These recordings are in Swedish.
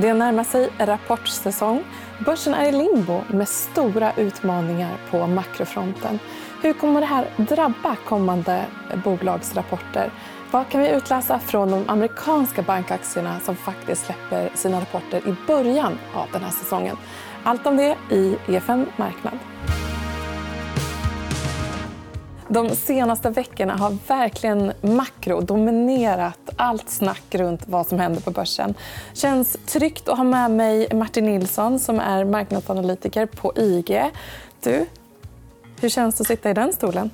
Det närmar sig rapportsäsong. Börsen är i limbo med stora utmaningar på makrofronten. Hur kommer det här drabba kommande bolagsrapporter? Vad kan vi utläsa från de amerikanska bankaktierna som faktiskt släpper sina rapporter i början av den här säsongen? Allt om det i EFN Marknad. De senaste veckorna har verkligen makro dominerat allt snack runt vad som händer på börsen. känns tryggt att ha med mig Martin Nilsson som är marknadsanalytiker på IG. Du, hur känns det att sitta i den stolen?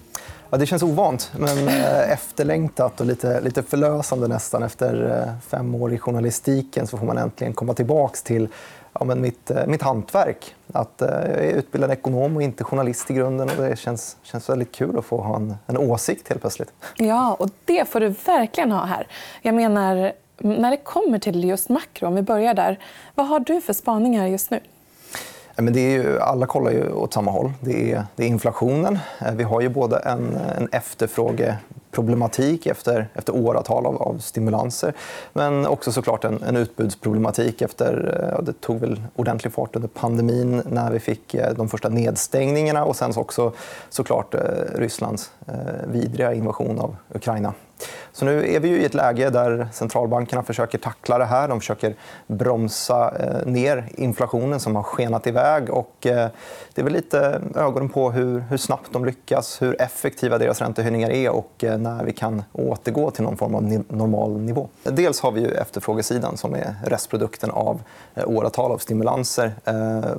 Ja, det känns ovant, men eh, efterlängtat och lite, lite förlösande nästan. Efter eh, fem år i journalistiken så får man äntligen komma tillbaka till ja, men mitt, eh, mitt hantverk. Att, jag är utbildad ekonom och inte journalist i grunden. Och det känns, känns väldigt kul att få ha en, en åsikt helt plötsligt. Ja, och det får du verkligen ha här. Jag menar, när det kommer till just makro, om vi börjar där. Vad har du för spaningar just nu? Men det är ju, alla kollar ju åt samma håll. Det är, det är inflationen. Eh, vi har ju både en, en problematik efter, efter åratal av, av stimulanser men också såklart en, en utbudsproblematik. efter... Eh, ja, Det tog väl ordentlig fart under pandemin när vi fick eh, de första nedstängningarna och sen också såklart eh, Rysslands vidriga invasion av Ukraina. Så nu är vi ju i ett läge där centralbankerna försöker tackla det här. De försöker bromsa eh, ner inflationen som har skenat iväg. Och eh, det är väl lite ögonen på hur, hur snabbt de lyckas, hur effektiva deras räntehöjningar är och eh, när vi kan återgå till någon form av normal nivå. Dels har vi ju efterfrågesidan som är restprodukten av åratal av stimulanser.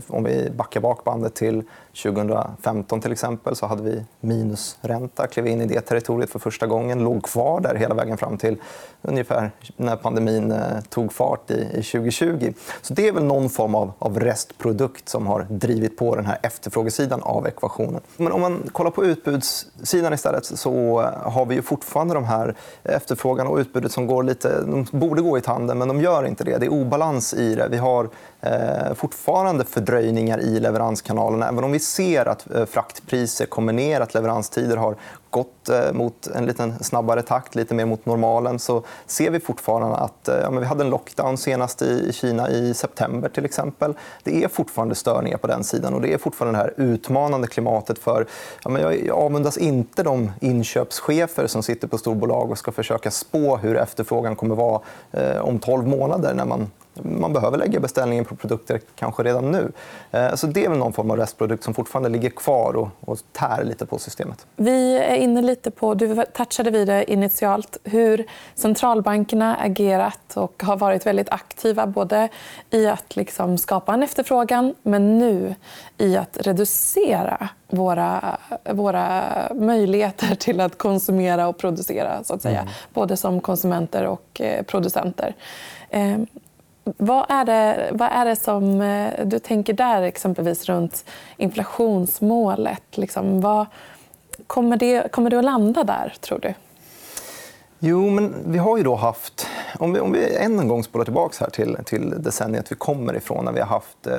Om vi backar bak bandet till 2015 till exempel så hade vi minusränta. Klev in i det territoriet för första gången. Låg kvar där hela vägen fram till ungefär när pandemin eh, tog fart i 2020. Så det är väl någon form av, av restprodukt som har drivit på den här efterfrågesidan av ekvationen. Men om man kollar på utbudssidan istället så eh, har vi ju fortfarande de här efterfrågan och utbudet som går lite... De borde gå i tanden, men de gör inte det. Det är obalans i det. Vi har eh, fortfarande fördröjningar i leveranskanalerna. Även om vi ser att eh, fraktpriser kommer ner, att leveranstider har gått eh, mot en lite snabbare takt, lite mer mot normalen så ser vi fortfarande att eh, ja, men vi hade en lockdown senast i Kina i september. till exempel. Det är fortfarande störningar på den sidan. och Det är fortfarande det här utmanande klimatet. för ja, men Jag avundas inte de inköpschefer som sitter på storbolag och ska försöka spå hur efterfrågan kommer att vara om 12 månader när man man behöver lägga beställningen på produkter kanske redan nu. Eh, så det är väl någon form av restprodukt som fortfarande ligger kvar och, och tär lite på systemet. Vi är inne lite på, du touchade vid det initialt, hur centralbankerna agerat och har varit väldigt aktiva både i att liksom skapa en efterfrågan men nu i att reducera våra, våra möjligheter till att konsumera och producera. Så att säga. Mm. Både som konsumenter och eh, producenter. Vad är, det, vad är det som eh, du tänker där, exempelvis runt inflationsmålet? Liksom, vad, kommer, det, kommer det att landa där, tror du? Jo, men vi har ju då haft... Om vi, om vi än en gång spolar tillbaka här till, till decenniet vi kommer ifrån när vi har haft eh,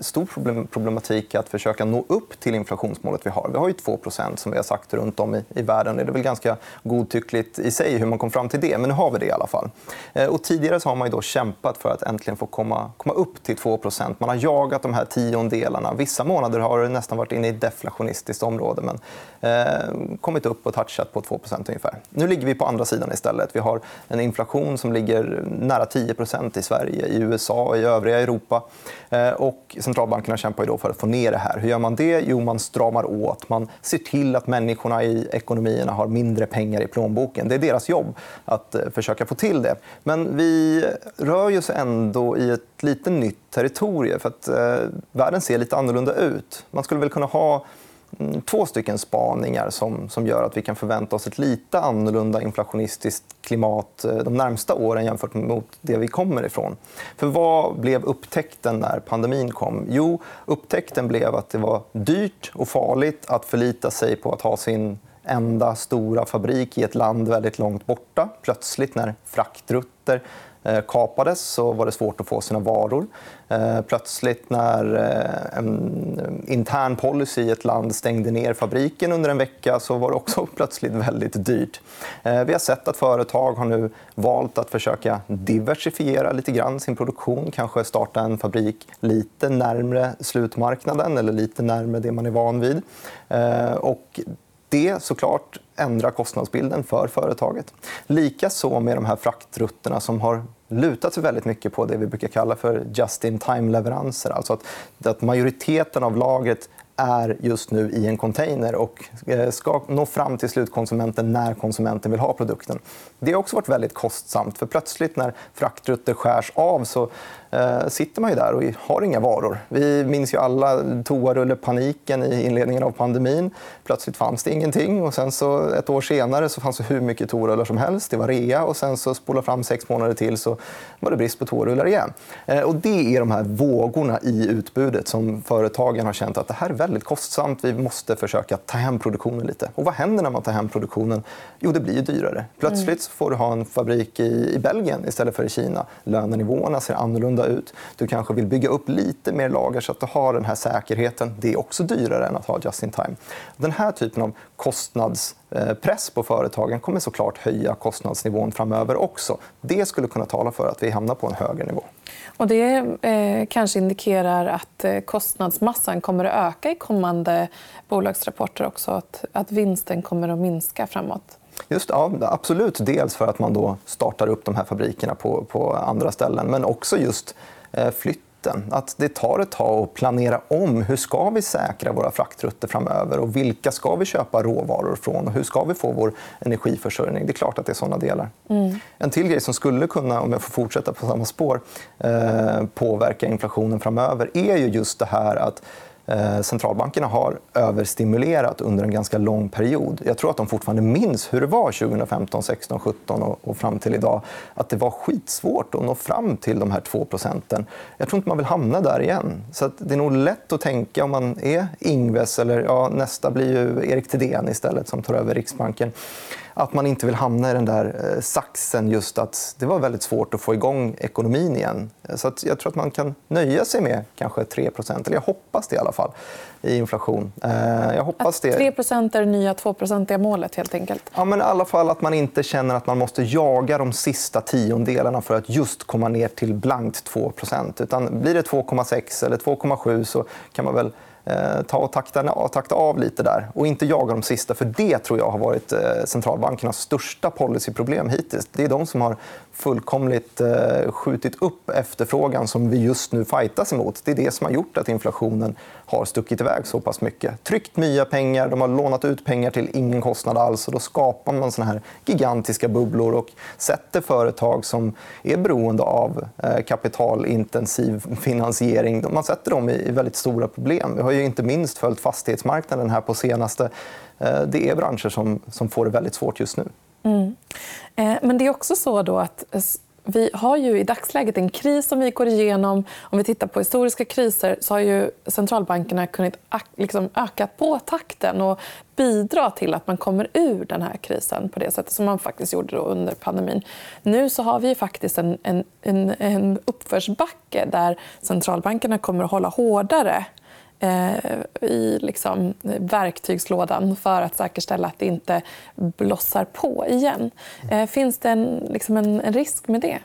stor problem, problematik att försöka nå upp till inflationsmålet vi har. Vi har ju 2% som vi har sagt runt om i, i världen. Det är väl ganska godtyckligt i sig hur man kom fram till det, men nu har vi det i alla fall. Eh, och tidigare så har man ju då kämpat för att äntligen få komma, komma upp till 2% Man har jagat de här tiondelarna. Vissa månader har det nästan varit inne i ett deflationistiskt område men eh, kommit upp och touchat på 2% ungefär. Nu ligger vi på andra sidan sidan istället. Vi har en inflation som ligger nära 10% i Sverige, i USA och i övriga Europa. Eh, och centralbankerna kämpar då för att få ner det här. Hur gör man det? Jo, man stramar åt. Man ser till att människorna i ekonomierna har mindre pengar i plånboken. Det är deras jobb att eh, försöka få till det. Men vi rör oss ändå i ett lite nytt territorium. För att, eh, världen ser lite annorlunda ut. Man skulle väl kunna ha Mm, två stycken spaningar som, som gör att vi kan förvänta oss ett lite annorlunda inflationistiskt klimat eh, de närmsta åren jämfört med det vi kommer ifrån. För vad blev upptäckten när pandemin kom? Jo, upptäckten blev att det var dyrt och farligt att förlita sig på att ha sin enda stora fabrik i ett land väldigt långt borta. Plötsligt, när fraktrutter Eh, kapades så var det svårt att få sina varor. Eh, plötsligt när eh, en intern policy i ett land stängde ner fabriken under en vecka så var det också plötsligt väldigt dyrt. Vi har sett att företag har nu valt att försöka diversifiera lite grann sin produktion. Kanske starta en fabrik lite närmre slutmarknaden eller lite närmre det man är van vid. Och det såklart ändra kostnadsbilden för företaget. Likaså med de här fraktrutterna som har lutat sig väldigt mycket på det vi brukar kalla för just-in-time-leveranser. Alltså att, att majoriteten av lagret är just nu i en container och eh, ska nå fram till slutkonsumenten när konsumenten vill ha produkten. Det har också varit väldigt kostsamt. för Plötsligt när fraktrutter skärs av så eh, sitter man ju där och har inga varor. Vi minns ju alla toarullepaniken i inledningen av pandemin. Plötsligt fanns det ingenting. Och sen så ett år senare så fanns det hur mycket toarullar som helst. Det var rea. och sen så spola fram sex månader till så var det brist på toarullar igen. Eh, och det är de här vågorna i utbudet som företagen har känt att det här är väldigt kostsamt. Vi måste försöka ta hem produktionen lite. Och vad händer när man tar hem produktionen? Jo, det blir dyrare. Plötsligt får du ha en fabrik i Belgien istället för i Kina. Lönenivåerna ser annorlunda ut. Du kanske vill bygga upp lite mer lager så att du har den här säkerheten. Det är också dyrare än att ha just in time. Den här typen av kostnadspress eh, på företagen kommer såklart höja kostnadsnivån framöver också. Det skulle kunna tala för att vi hamnar på en högre nivå. Och det eh, kanske indikerar att eh, kostnadsmassan kommer att öka i kommande bolagsrapporter också. Att, att vinsten kommer att minska framåt. Just, ja, absolut. Dels för att man då startar upp de här fabrikerna på, på andra ställen men också just eh, flytt att det tar ett tag att planera om hur ska vi säkra våra fraktrutter framöver och vilka ska vi köpa råvaror från och hur ska vi få vår energiförsörjning. Det är klart att det är såna delar. Mm. En till grej som skulle kunna, om jag får fortsätta på samma spår, eh, påverka inflationen framöver är ju just det här att Eh, centralbankerna har överstimulerat under en ganska lång period. Jag tror att de fortfarande minns hur det var 2015, 16, 17 och fram till idag. Att det var skitsvårt att nå fram till de här 2 procenten. Jag tror inte man vill hamna där igen. Så det är nog lätt att tänka om man är Ingves eller ja, nästa blir ju Erik Thedéen istället som tar över Riksbanken att man inte vill hamna i den där eh, saxen just att det var väldigt svårt att få igång ekonomin igen. Så att jag tror att man kan nöja sig med kanske 3 eller jag hoppas det i alla fall, i inflation. Eh, jag hoppas det. 3% är det nya 2 målet helt enkelt? Ja, men i alla fall att man inte känner att man måste jaga de sista tiondelarna för att just komma ner till blankt 2% Utan blir det 2,6 eller 2,7 så kan man väl Eh, ta och takta, takta av lite där och inte jaga de sista. för Det tror jag har varit eh, centralbankernas största policyproblem hittills. Det är de som har fullkomligt eh, skjutit upp efterfrågan som vi just nu fightas emot. Det är det som har gjort att inflationen har stuckit iväg så pass mycket. Tryckt nya pengar, de har lånat ut pengar till ingen kostnad alls. Och då skapar man såna här gigantiska bubblor och sätter företag som är beroende av kapitalintensiv finansiering man sätter dem i väldigt stora problem. Vi har ju inte minst följt fastighetsmarknaden här på senaste. Eh, det är branscher som, som får det väldigt svårt just nu. Mm. Eh, men det är också så då att vi har ju i dagsläget en kris som vi går igenom. Om vi tittar på historiska kriser så har ju centralbankerna kunnat liksom öka på takten och bidra till att man kommer ur den här krisen på det sättet som man faktiskt gjorde under pandemin. Nu så har vi faktiskt en, en, en, uppförsbacke där centralbankerna kommer att hålla hårdare i liksom verktygslådan för att säkerställa att det inte blossar på igen. Eh, finns det en, liksom en, en risk med det?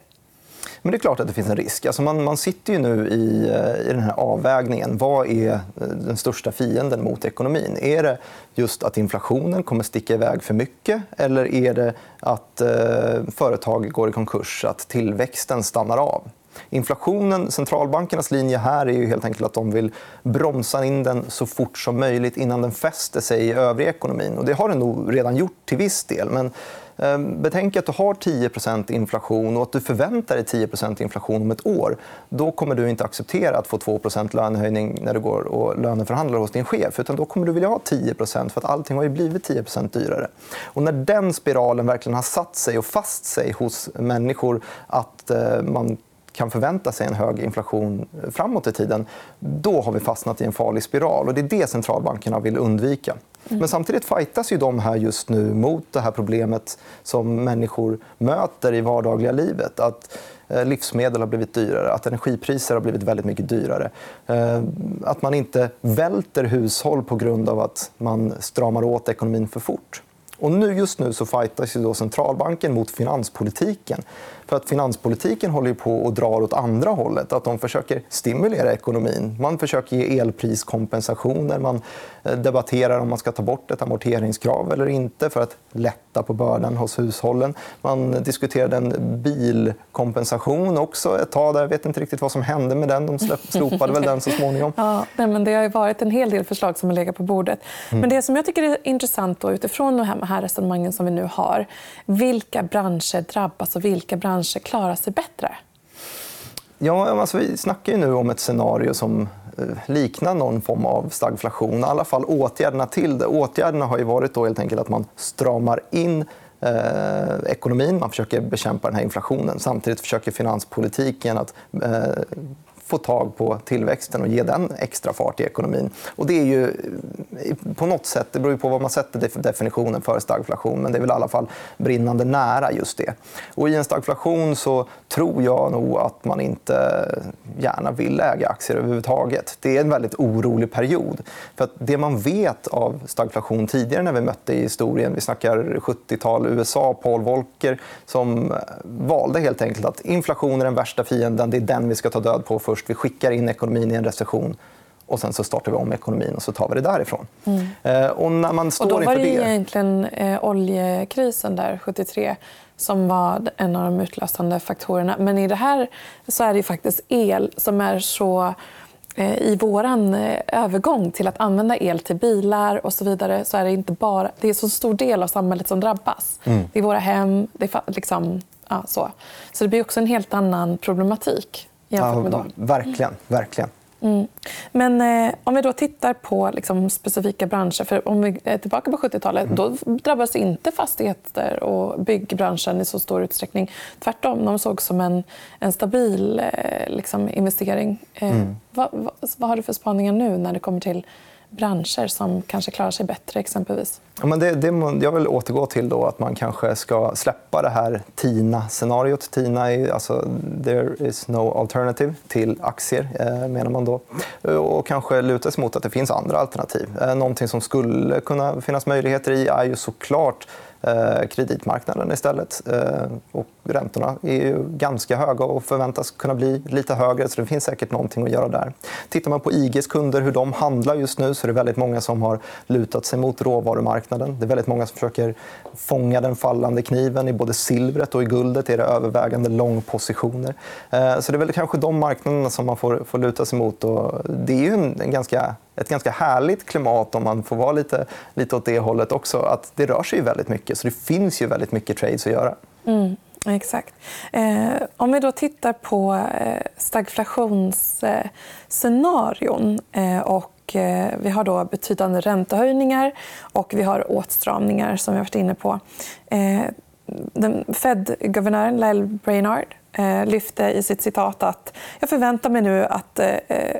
Men det är klart att det finns en risk. Alltså man, man sitter ju nu i, eh, i den här avvägningen. Vad är den största fienden mot ekonomin? Är det just att inflationen kommer sticka iväg för mycket eller är det att eh, företag går i konkurs, att tillväxten stannar av? Inflationen, centralbankernas linje här är ju helt enkelt att de vill bromsa in den så fort som möjligt innan den fäster sig i övriga ekonomin. Och det har den nog redan gjort till viss del. Men ehm, Betänk att du har 10% inflation och att du förväntar dig 10% inflation om ett år. Då kommer du inte acceptera att få 2% lönehöjning när du går och löneförhandlar hos din chef. Utan då kommer du vilja ha 10% för att allting har ju blivit 10% dyrare. Och när den spiralen verkligen har satt sig och fast sig hos människor att eh, man kan förvänta sig en hög inflation framåt i tiden, då har vi fastnat i en farlig spiral. Och det är det centralbankerna vill undvika. Mm. Men samtidigt fightas ju de här just nu mot det här problemet som människor möter i vardagliga livet. Att eh, livsmedel har blivit dyrare, att energipriser har blivit väldigt mycket dyrare. Eh, att man inte välter hushåll på grund av att man stramar åt ekonomin för fort. Och nu, just nu så fightas ju då centralbanken mot finanspolitiken. För att Finanspolitiken håller på att dra åt andra hållet. Att de försöker stimulera ekonomin. Man försöker ge elpriskompensationer. Man eh, debatterar om man ska ta bort ett amorteringskrav eller inte för att lätta på bördan hos hushållen. Man diskuterade en bilkompensation också ett tag. Där. Jag vet inte riktigt vad som hände med den. De slopade väl den så småningom. Ja, men det har varit en hel del förslag som har legat på bordet. Mm. Men det som jag tycker är intressant då, utifrån de här här resonemangen som vi nu har. Vilka branscher drabbas och vilka branscher klarar sig bättre? Ja, alltså, vi snackar ju nu om ett scenario som eh, liknar någon form av stagflation. I alla fall åtgärderna till det. Åtgärderna har ju varit då helt enkelt att man stramar in eh, ekonomin. Man försöker bekämpa den här inflationen. Samtidigt försöker finanspolitiken att eh, få tag på tillväxten och ge den extra fart i ekonomin. Och det är ju på något sätt, det beror på vad man sätter definitionen för stagflation, men det är väl i alla fall brinnande nära just det. Och I en stagflation så tror jag nog att man inte gärna vill äga aktier överhuvudtaget. Det är en väldigt orolig period. För att det man vet av stagflation tidigare när vi mötte i historien, vi snackar 70-tal USA, Paul Volcker som valde helt enkelt att inflation är den värsta fienden, det är den vi ska ta död på först. Vi skickar in ekonomin i en recession och sen så startar vi om ekonomin och så tar vi det därifrån. Mm. Eh, och när man står och då var det, det egentligen eh, oljekrisen där, 73 som var en av de utlösande faktorerna. Men i det här så är det faktiskt el som är så eh, i vår övergång till att använda el till bilar och så vidare så är det inte bara... Det är så stor del av samhället som drabbas. Mm. Det är våra hem. Det är liksom, ja, så. så det blir också en helt annan problematik jämfört med dem. verkligen. verkligen. Mm. Men eh, om vi då tittar på liksom, specifika branscher. För om vi är tillbaka på 70-talet mm. då drabbas inte fastigheter och byggbranschen i så stor utsträckning. Tvärtom, de sågs som en, en stabil eh, liksom, investering. Eh, mm. vad, vad, vad, har du för spaningar nu när det kommer till branscher som kanske klarar sig bättre? exempelvis? Ja, men det, det, jag vill återgå till då att man kanske ska släppa det här TINA-scenariot. TINA är alltså “there is no alternative” till aktier, eh, menar man då. Eh, och kanske luta sig mot att det finns andra alternativ. Eh, någonting som skulle kunna finnas möjligheter i är ju såklart Eh, kreditmarknaden istället. Eh, och räntorna är ju ganska höga och förväntas kunna bli lite högre. så Det finns säkert någonting att göra där. Tittar man på IGs kunder, hur de handlar just nu så är det väldigt många som har lutat sig mot råvarumarknaden. Det är väldigt många som försöker fånga den fallande kniven. I både silvret och i guldet är det övervägande långpositioner. Eh, så det är väl kanske de marknaderna som man får, får luta sig mot. Och det är ju en, en ganska ett ganska härligt klimat om man får vara lite, lite åt det hållet också. Att det rör sig väldigt mycket, så det finns ju väldigt mycket trades att göra. Mm. Exakt. Eh, om vi då tittar på eh, stagflationsscenarion eh, och eh, vi har då betydande räntehöjningar och vi har åtstramningar som vi har varit inne på. Eh, Fed-guvernören Lyle Brainard eh, lyfte i sitt citat att jag förväntar mig nu att eh, eh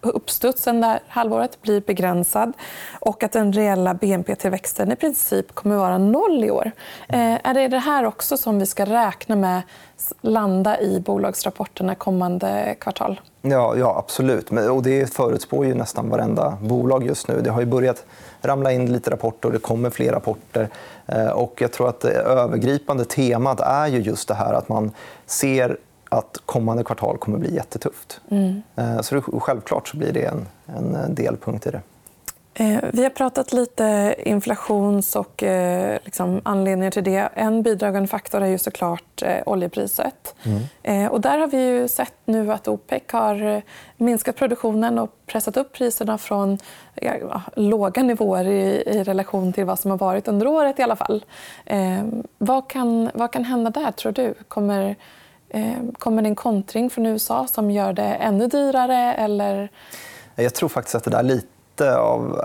uppstudsen det här halvåret blir begränsad och att den reella BNP-tillväxten i princip kommer att vara noll i år. Eh, är det det här också som vi ska räkna med landa i bolagsrapporterna kommande kvartal? Ja, ja absolut. Och det förutspår ju nästan varenda bolag just nu. Det har ju börjat ramla in lite rapporter och det kommer fler rapporter. Eh, och jag tror att det övergripande temat är ju just det här att man ser att kommande kvartal kommer bli jättetufft. Mm. Eh, så självklart så blir det en, en delpunkt i det. Eh, vi har pratat lite inflations och eh, liksom, anledningar till det. En bidragande faktor är ju såklart oljepriset. Mm. och där har vi ju sett nu att OPEC har minskat produktionen och pressat upp priserna från ja, låga nivåer i, i, relation till vad som har varit under året. i alla fall. vad, kan, vad kan hända där, tror du? Kommer Eh, Eh, kommer det en kontring från USA som gör det ännu dyrare? Eller... Jag tror faktiskt att det där lite av,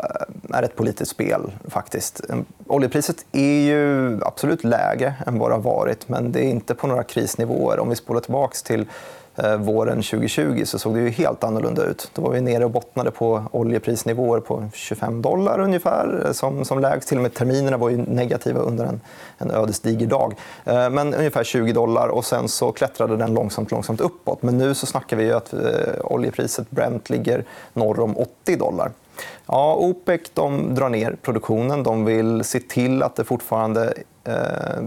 eh, är ett politiskt spel. faktiskt. Eh, oljepriset är ju absolut lägre än vad det har varit men det är inte på några krisnivåer. Om vi spolar tillbaka till Eh, våren 2020 så såg det ju helt annorlunda ut. Då var vi nere och bottnade på oljeprisnivåer på 25 dollar ungefär eh, som, som lägst. Till och med terminerna var ju negativa under en, en ödesdiger dag. Eh, men ungefär 20 dollar. och Sen så klättrade den långsamt, långsamt uppåt. Men nu så snackar vi att eh, oljepriset Brent ligger norr om 80 dollar. Ja, OPEC de drar ner produktionen. De vill se till att det fortfarande eh,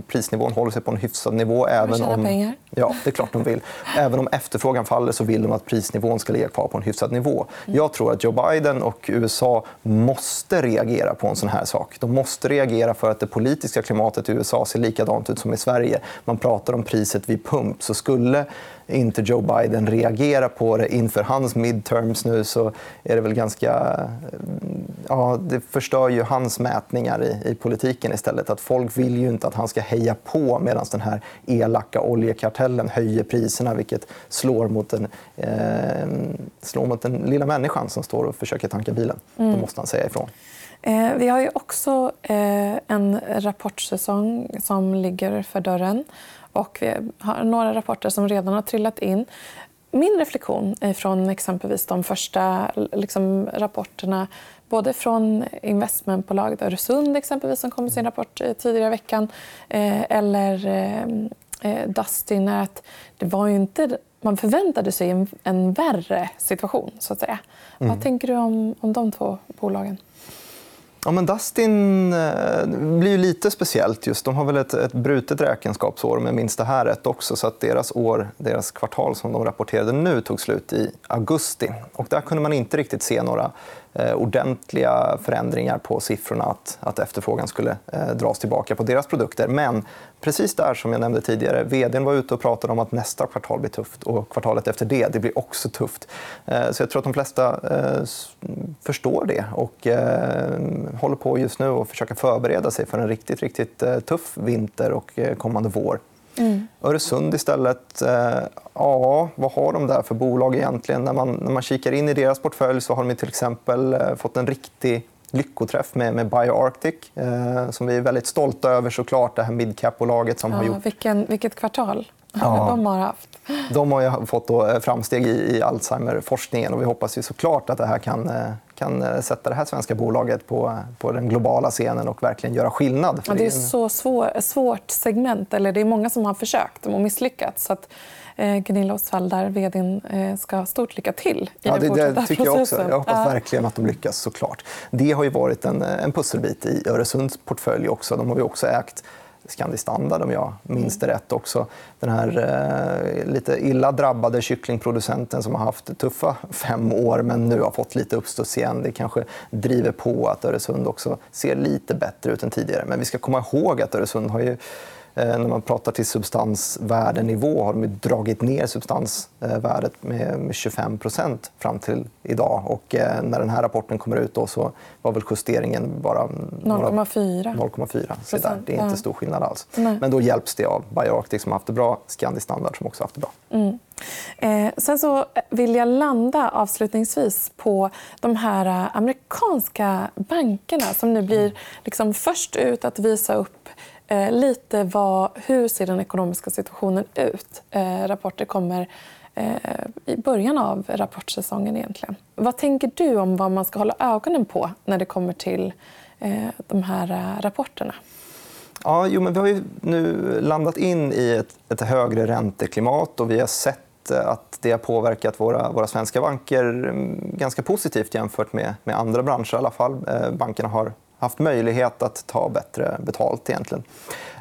prisnivån håller sig på en hyfsad nivå. Även om... pengar. Ja, det är klart de vill. Även om efterfrågan faller så vill de att prisnivån ska ligga kvar på en hyfsad nivå. Mm. Jag tror att Joe Biden och USA måste reagera på en sån här sak. De måste reagera för att det politiska klimatet i USA ser likadant ut som i Sverige. Man pratar om priset vid pump. Så skulle inte Joe Biden reagera på det inför hans midterms nu så är det väl ganska... Ja, det förstör ju hans mätningar i, i politiken istället. Att folk vill ju inte att han ska heja på medan den här elaka oljekartellen höjer priserna vilket slår mot den, eh, slår mot den lilla människan som står och försöker tanka bilen. Mm. Då måste han säga ifrån. Eh, vi har ju också eh, en rapportsäsong som ligger för dörren. Och vi har några rapporter som redan har trillat in. Min reflektion från exempelvis de första liksom, rapporterna både från investmentbolaget Öresund exempelvis, som kom med sin rapport eh, tidigare i veckan eh, eller eh, Dustin är att det var inte man förväntade sig en, en värre situation. så att säga. Mm. Vad tänker du om, om de två bolagen? Ja, men Dustin eh, blir ju lite speciellt. just. De har väl ett, ett brutet räkenskapsår, om jag minns det här rätt. också. Så att deras, år, deras kvartal som de rapporterade nu tog slut i augusti. Och där kunde man inte riktigt se några Eh, ordentliga förändringar på siffrorna att, att efterfrågan skulle eh, dras tillbaka på deras produkter. Men precis där som jag nämnde tidigare, vd var ute och pratade om att nästa kvartal blir tufft och kvartalet efter det, det blir också tufft. Eh, så jag tror att de flesta förstår det och håller på just nu att försöka förbereda sig för en riktigt, riktigt tuff vinter och kommande vår. Mm. Öresund istället. Eh, ja, vad har de där för bolag egentligen? När man, när man kikar in i deras portfölj så har de till exempel eh, fått en riktig lyckoträff med, med BioArctic eh, som vi är väldigt stolta över. såklart. Det här midcap-bolaget som ja, har gjort... Vilken, vilket kvartal ja. de har haft. De har fått då framsteg i, i Alzheimer-forskningen. Och vi hoppas ju såklart att det här kan, kan eh, sätta det här svenska bolaget på, på den globala scenen och verkligen göra skillnad. Ja, det är så svår, svårt segment. Eller det är många som har försökt och misslyckats. Så att, eh, Gunilla Osvald, där vd eh, ska ha stort lycka till i ja, det, den det tycker jag också. Jag hoppas verkligen att de lyckas. såklart. Det har ju varit en, en pusselbit i Öresunds portfölj. också. De har vi också ägt Scandi Standard om jag minns det rätt. också. Den här eh, lite illa drabbade kycklingproducenten som har haft tuffa fem år men nu har fått lite uppstuds igen. Det kanske driver på att Öresund också ser lite bättre ut än tidigare. Men vi ska komma ihåg att Öresund har ju när man pratar till substansvärdenivå har de dragit ner substansvärdet med 25% fram till idag. Och eh, när den här rapporten kommer ut då så var väl justeringen bara 0,4. 0,4. Det är inte stor skillnad alls. Nej. Men då hjälps det av BioArctic som har haft det bra, Scandi Standard som också har haft det bra. Mm. Eh, sen så vill jag landa avslutningsvis på de här eh, amerikanska bankerna som nu blir liksom först ut att visa upp Eh, lite vad, hur ser den ekonomiska situationen ut. Eh, rapporter kommer eh, i början av rapportsäsongen. egentligen. Vad tänker du om vad man ska hålla ögonen på när det kommer till eh, de här eh, rapporterna? Ja, jo, men vi har nu landat in i ett, ett högre ränteklimat och vi har sett eh, att det har påverkat våra, våra svenska banker mm, ganska positivt jämfört med, med andra branscher. i alla fall. Eh, bankerna har haft möjlighet att ta bättre betalt. egentligen.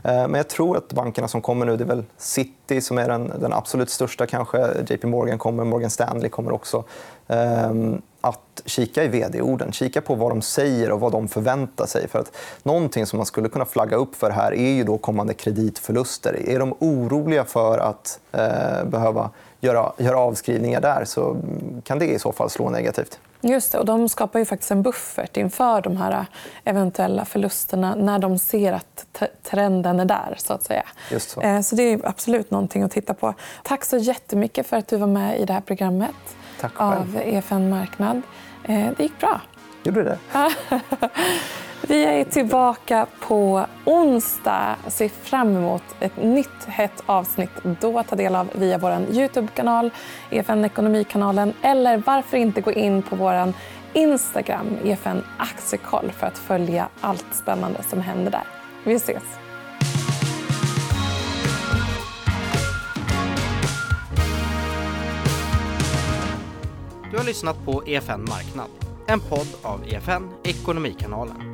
Eh, men jag tror att bankerna som kommer nu, det är väl City som är den, den absolut största. kanske. JP Morgan kommer, Morgan Stanley kommer också. Ehm, att kika i vd-orden, kika på vad de säger och vad de förväntar sig. För att någonting som man skulle kunna flagga upp för här är ju då kommande kreditförluster. Är de oroliga för att eh, behöva göra, göra avskrivningar där så kan det i så fall slå negativt. Just det. Och de skapar ju faktiskt en buffert inför de här eventuella förlusterna när de ser att trenden är där. Så att säga. Just så. Eh, så det är absolut någonting att titta på. Tack så jättemycket för att du var med i det här programmet av EFN Marknad. Eh, det gick bra. Gjorde det? Vi är tillbaka på onsdag. Jag ser fram emot ett nytt hett avsnitt då att ta del av via vår Youtube-kanal, EFN Ekonomikanalen eller varför inte gå in på vår Instagram, EFN Aktiekoll för att följa allt spännande som händer där. Vi ses! Du har lyssnat på EFN Marknad, en podd av EFN Ekonomikanalen.